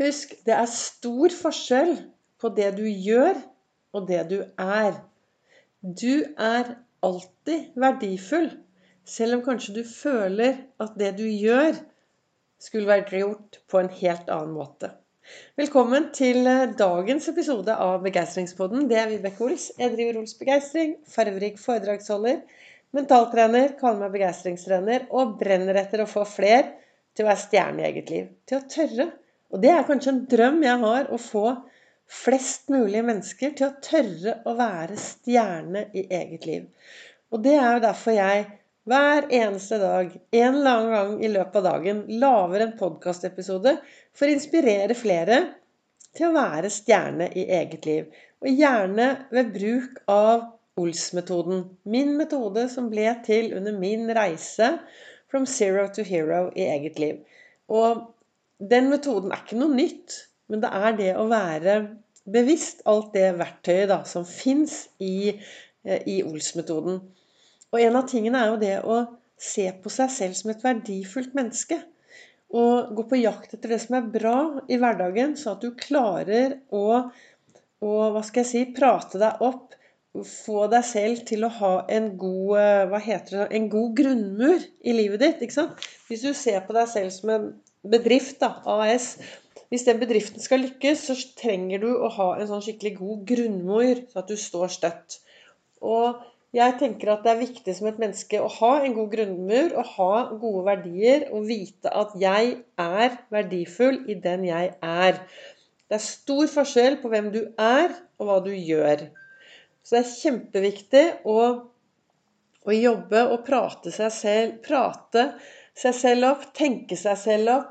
Husk, det er stor forskjell på det du gjør, og det du er. Du er alltid verdifull, selv om kanskje du føler at det du gjør, skulle vært gjort på en helt annen måte. Velkommen til eh, dagens episode av Begeistringspodden. Det er Vibeke Ols. Jeg driver Ols Begeistring, farverik foredragsholder, mentaltrener, kaller meg begeistringstrener og brenner etter å få fler til å være stjerne i eget liv. Til å tørre. Og det er kanskje en drøm jeg har, å få flest mulig mennesker til å tørre å være stjerne i eget liv. Og det er jo derfor jeg hver eneste dag, en eller annen gang i løpet av dagen, lager en podkastepisode for å inspirere flere til å være stjerne i eget liv. Og gjerne ved bruk av Ols-metoden. Min metode som ble til under min reise From zero to hero i eget liv. Og den metoden er ikke noe nytt, men det er det å være bevisst alt det verktøyet da, som fins i, eh, i Ols-metoden. Og en av tingene er jo det å se på seg selv som et verdifullt menneske. Og gå på jakt etter det som er bra i hverdagen, så at du klarer å, å hva skal jeg si, prate deg opp få deg selv til å ha en god, eh, hva heter det, en god grunnmur i livet ditt. ikke sant? Hvis du ser på deg selv som en bedrift, da, AS Hvis den bedriften skal lykkes, så trenger du å ha en sånn skikkelig god grunnmur, så at du står støtt. Og jeg tenker at det er viktig som et menneske å ha en god grunnmur, og ha gode verdier, og vite at jeg er verdifull i den jeg er. Det er stor forskjell på hvem du er, og hva du gjør. Så det er kjempeviktig å, å jobbe og prate seg selv, prate seg selv opp, tenke seg selv opp.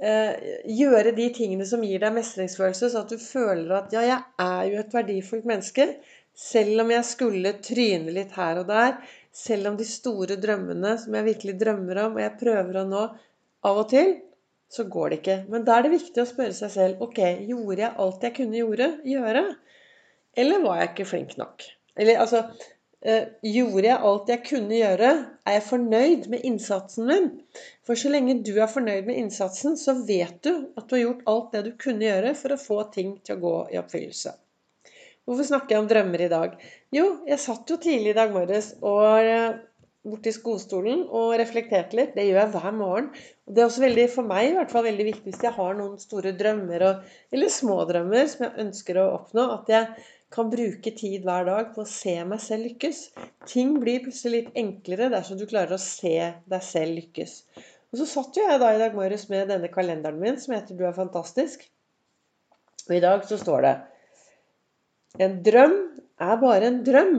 Eh, gjøre de tingene som gir deg mestringsfølelse, så at du føler at ja, jeg er jo et verdifullt menneske. Selv om jeg skulle tryne litt her og der. Selv om de store drømmene som jeg virkelig drømmer om, og jeg prøver å nå av og til, så går det ikke. Men da er det viktig å spørre seg selv ok, gjorde jeg alt jeg kunne gjøre, gjøre? Eller var jeg ikke flink nok? Eller altså eh, Gjorde jeg alt jeg kunne gjøre? Er jeg fornøyd med innsatsen min? For så lenge du er fornøyd med innsatsen, så vet du at du har gjort alt det du kunne gjøre for å få ting til å gå i oppfyllelse. Hvorfor snakker jeg om drømmer i dag? Jo, jeg satt jo tidlig i dag morges og eh, borti skostolen og reflekterte litt. Det gjør jeg hver morgen. Og det er også veldig, for meg i hvert fall veldig viktig hvis jeg har noen store drømmer og, eller små drømmer som jeg ønsker å oppnå, at jeg kan bruke tid hver dag på å se meg selv lykkes. Ting blir plutselig litt enklere dersom du klarer å se deg selv lykkes. Og så satt jo jeg da i dag morges med denne kalenderen min som heter 'Du er fantastisk'. Og i dag så står det En drøm er bare en drøm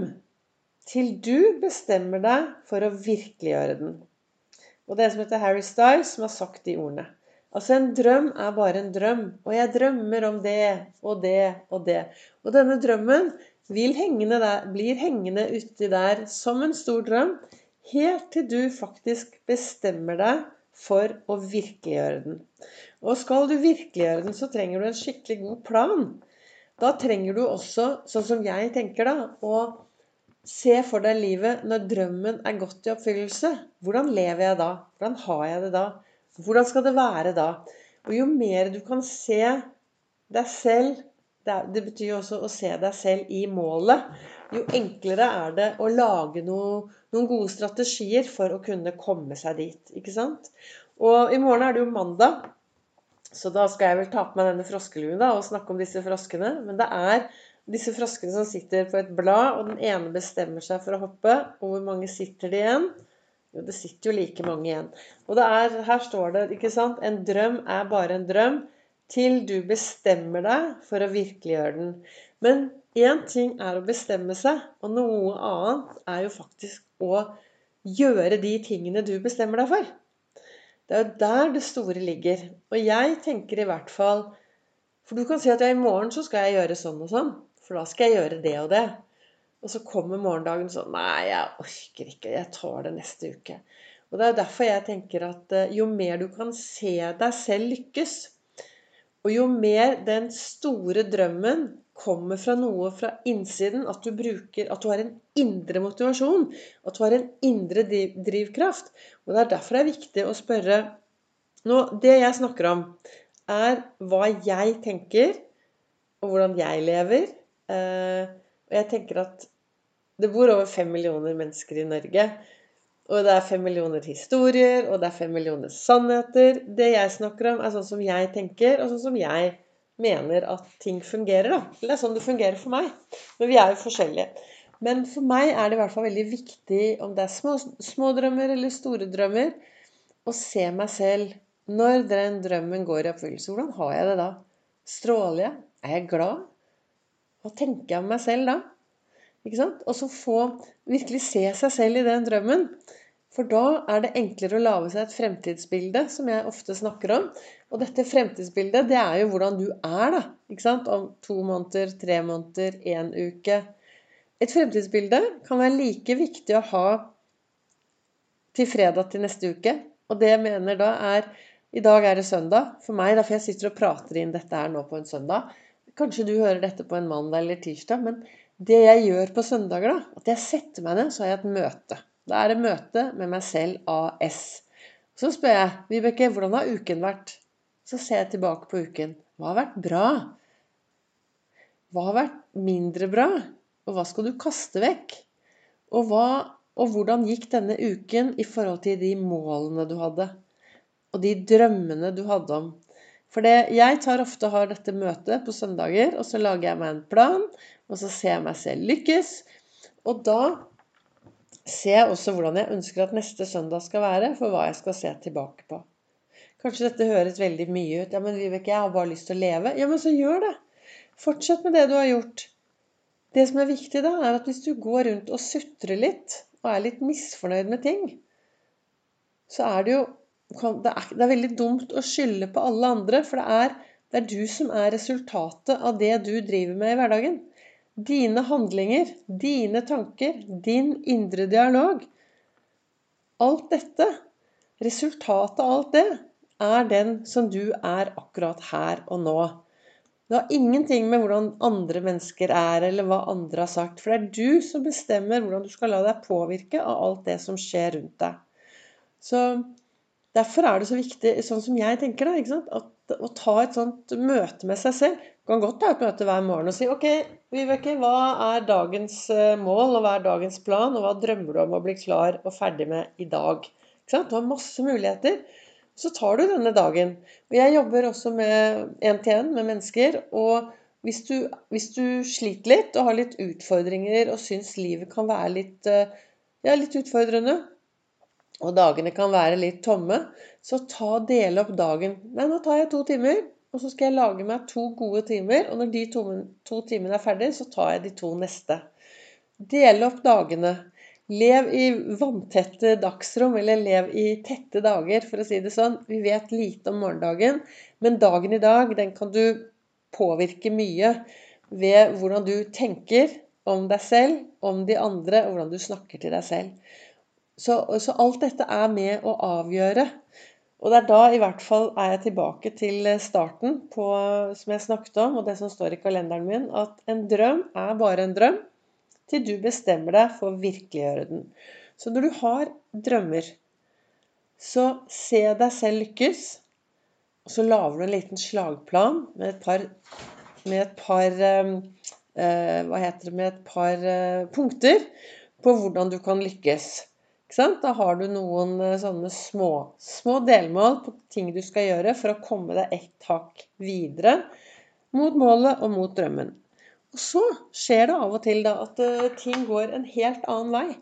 til du bestemmer deg for å virkeliggjøre den. Og det er som heter Harry Styles, som har sagt de ordene. Altså, en drøm er bare en drøm. Og jeg drømmer om det og det og det. Og denne drømmen hengende der, blir hengende uti der som en stor drøm, helt til du faktisk bestemmer deg for å virkeliggjøre den. Og skal du virkeliggjøre den, så trenger du en skikkelig god plan. Da trenger du også, sånn som jeg tenker da, å se for deg livet når drømmen er gått i oppfyllelse. Hvordan lever jeg da? Hvordan har jeg det da? Hvordan skal det være da? Og jo mer du kan se deg selv det, betyr jo også å se deg selv i målet. Jo enklere er det å lage noe, noen gode strategier for å kunne komme seg dit. Ikke sant? Og i morgen er det jo mandag, så da skal jeg vel ta på meg denne froskeluen da, og snakke om disse froskene. Men det er disse froskene som sitter på et blad, og den ene bestemmer seg for å hoppe. Og hvor mange sitter det igjen? Jo, det sitter jo like mange igjen. Og er, her står det, ikke sant En drøm er bare en drøm til du bestemmer deg for å virkeliggjøre den. Men én ting er å bestemme seg, og noe annet er jo faktisk å gjøre de tingene du bestemmer deg for. Det er jo der det store ligger. Og jeg tenker i hvert fall For du kan si at ja, i morgen så skal jeg gjøre sånn og sånn. For da skal jeg gjøre det og det. Og så kommer morgendagen sånn Nei, jeg orker ikke. Jeg tar det neste uke. Og Det er derfor jeg tenker at eh, jo mer du kan se deg selv lykkes, og jo mer den store drømmen kommer fra noe fra innsiden, at du bruker At du har en indre motivasjon, at du har en indre drivkraft. Og Det er derfor det er viktig å spørre nå, Det jeg snakker om, er hva jeg tenker, og hvordan jeg lever. Eh, og jeg tenker at det bor over fem millioner mennesker i Norge. Og det er fem millioner historier, og det er fem millioner sannheter. Det jeg snakker om, er sånn som jeg tenker, og sånn som jeg mener at ting fungerer. da. Eller det er sånn det fungerer for meg. Men vi er jo forskjellige. Men for meg er det i hvert fall veldig viktig, om det er små, små drømmer eller store drømmer, å se meg selv når den drømmen går i oppfyllelse. Hvordan har jeg det da? Stråler jeg? Er jeg glad? Hva tenker jeg om meg selv da? Og så få virkelig se seg selv i den drømmen. For da er det enklere å lage seg et fremtidsbilde, som jeg ofte snakker om. Og dette fremtidsbildet, det er jo hvordan du er, da. Ikke sant? Om to måneder, tre måneder, én uke. Et fremtidsbilde kan være like viktig å ha til fredag til neste uke. Og det jeg mener da, er I dag er det søndag. For meg, da, for jeg sitter og prater inn dette her nå på en søndag. Kanskje du hører dette på en mandag eller tirsdag. men det jeg gjør på søndager, da, at jeg setter meg ned, så har jeg et møte. Da er det møte med meg selv AS. Så spør jeg Vibeke, hvordan har uken vært? Så ser jeg tilbake på uken. Hva har vært bra? Hva har vært mindre bra? Og hva skal du kaste vekk? Og, hva, og hvordan gikk denne uken i forhold til de målene du hadde? Og de drømmene du hadde om? For jeg tar ofte har dette møtet på søndager, og så lager jeg meg en plan. Og så ser jeg meg selv lykkes. Og da ser jeg også hvordan jeg ønsker at neste søndag skal være, for hva jeg skal se tilbake på. Kanskje dette høres veldig mye ut. Ja, men Vibeke, jeg har bare lyst til å leve. Ja, men så gjør det. Fortsett med det du har gjort. Det som er viktig da, er at hvis du går rundt og sutrer litt, og er litt misfornøyd med ting, så er det jo Det er, det er veldig dumt å skylde på alle andre, for det er, det er du som er resultatet av det du driver med i hverdagen. Dine handlinger, dine tanker, din indre dialog Alt dette, resultatet av alt det, er den som du er akkurat her og nå. Det har ingenting med hvordan andre mennesker er, eller hva andre har sagt. For det er du som bestemmer hvordan du skal la deg påvirke av alt det som skjer rundt deg. Så Derfor er det så viktig, sånn som jeg tenker da, at å ta et sånt møte med seg selv kan godt ta et møte hver morgen og si OK, Vibeke, hva er dagens eh, mål, og hva er dagens plan, og hva drømmer du om å bli klar og ferdig med i dag? Du har masse muligheter. Så tar du denne dagen. Og jeg jobber også med én-til-én med mennesker. Og hvis du, hvis du, sliter litt og har litt utfordringer og syns livet kan være litt, eh, ja, litt utfordrende, og dagene kan være litt tomme, så ta dele opp dagen. Nei, nå tar jeg to timer, og så skal jeg lage meg to gode timer. Og når de to, to timene er ferdig, så tar jeg de to neste. Dele opp dagene. Lev i vanntette dagsrom, eller lev i tette dager, for å si det sånn. Vi vet lite om morgendagen, men dagen i dag, den kan du påvirke mye ved hvordan du tenker om deg selv, om de andre, og hvordan du snakker til deg selv. Så, så, alt dette er med å avgjøre. Og det er da i hvert fall er jeg tilbake til starten på, som jeg snakket om, og det som står i kalenderen min, at en drøm er bare en drøm til du bestemmer deg for å virkeliggjøre den. Så når du har drømmer, så se deg selv lykkes. Og så lager du en liten slagplan med et par, med et par eh, eh Hva heter det Med et par eh, punkter på hvordan du kan lykkes. Da har du noen eh, sånne små, små delmål på ting du skal gjøre for å komme deg ett hakk videre mot målet og mot drømmen. Og så skjer det av og til da at eh, ting går en helt annen vei.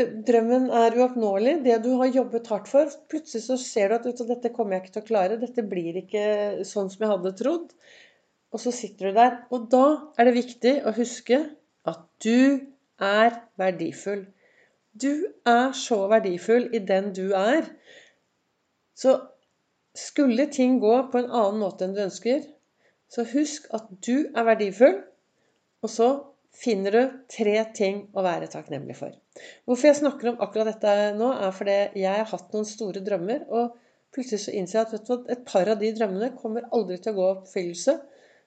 Drømmen er uoppnåelig. Det du har jobbet hardt for. Plutselig så ser du at dette kommer jeg ikke til å klare. Dette blir ikke sånn som jeg hadde trodd. Og så sitter du der. Og da er det viktig å huske at du er verdifull. Du er så verdifull i den du er. Så skulle ting gå på en annen måte enn du ønsker, så husk at du er verdifull, og så finner du tre ting å være takknemlig for. Hvorfor jeg snakker om akkurat dette nå, er fordi jeg har hatt noen store drømmer, og plutselig så innser jeg at et par av de drømmene kommer aldri til å gå i oppfyllelse.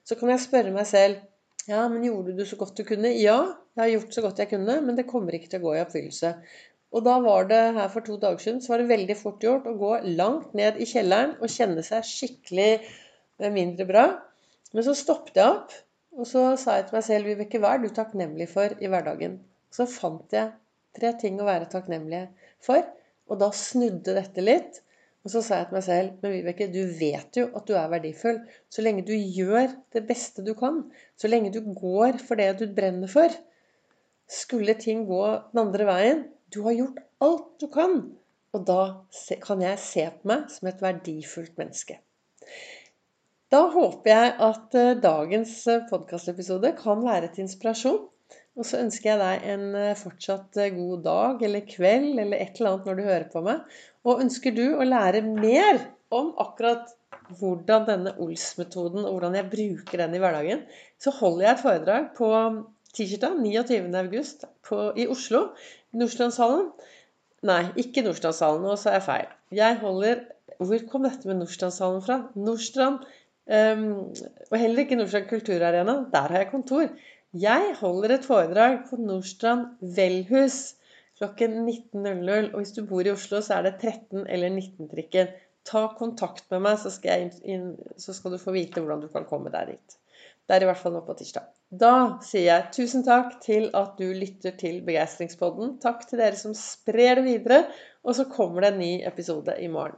Så kan jeg spørre meg selv ja, men gjorde du så godt du kunne? Ja, jeg har gjort så godt jeg kunne, men det kommer ikke til å gå i oppfyllelse. Og da var det her for to dager siden så var det veldig fort gjort å gå langt ned i kjelleren og kjenne seg skikkelig eh, mindre bra. Men så stoppet jeg opp, og så sa jeg til meg selv Vibeke, hva er du takknemlig for i hverdagen? Så fant jeg tre ting å være takknemlig for, og da snudde dette litt. Og så sa jeg til meg selv Men Vibeke, du vet jo at du er verdifull. Så lenge du gjør det beste du kan, så lenge du går for det du brenner for, skulle ting gå den andre veien Du har gjort alt du kan. Og da kan jeg se på meg som et verdifullt menneske. Da håper jeg at eh, dagens eh, podkastepisode kan være til inspirasjon. Og så ønsker jeg deg en eh, fortsatt god dag eller kveld eller et eller annet når du hører på meg. Og ønsker du å lære mer om akkurat hvordan denne Ols-metoden og hvordan jeg bruker den i hverdagen, så holder jeg et foredrag på tirsdag 29.8 i Oslo. Nordstrandshallen. Nei, ikke Nordstrandshallen. Nå sa jeg feil. Jeg holder Hvor kom dette med Nordstrandshallen fra? Nordstrand. Um, og heller ikke Nordstrand kulturarena. Der har jeg kontor. Jeg holder et foredrag på Nordstrand velhus klokken 19.00. Og hvis du bor i Oslo, så er det 13- eller 19-trikken. Ta kontakt med meg, så skal, inn, så skal, du få vite hvordan du kan komme deg dit. Det er i hvert fall nå på tirsdag. Da sier jeg tusen takk til at du lytter til Begeistringspodden. Takk til dere som sprer det videre. Og så kommer det en ny episode i morgen.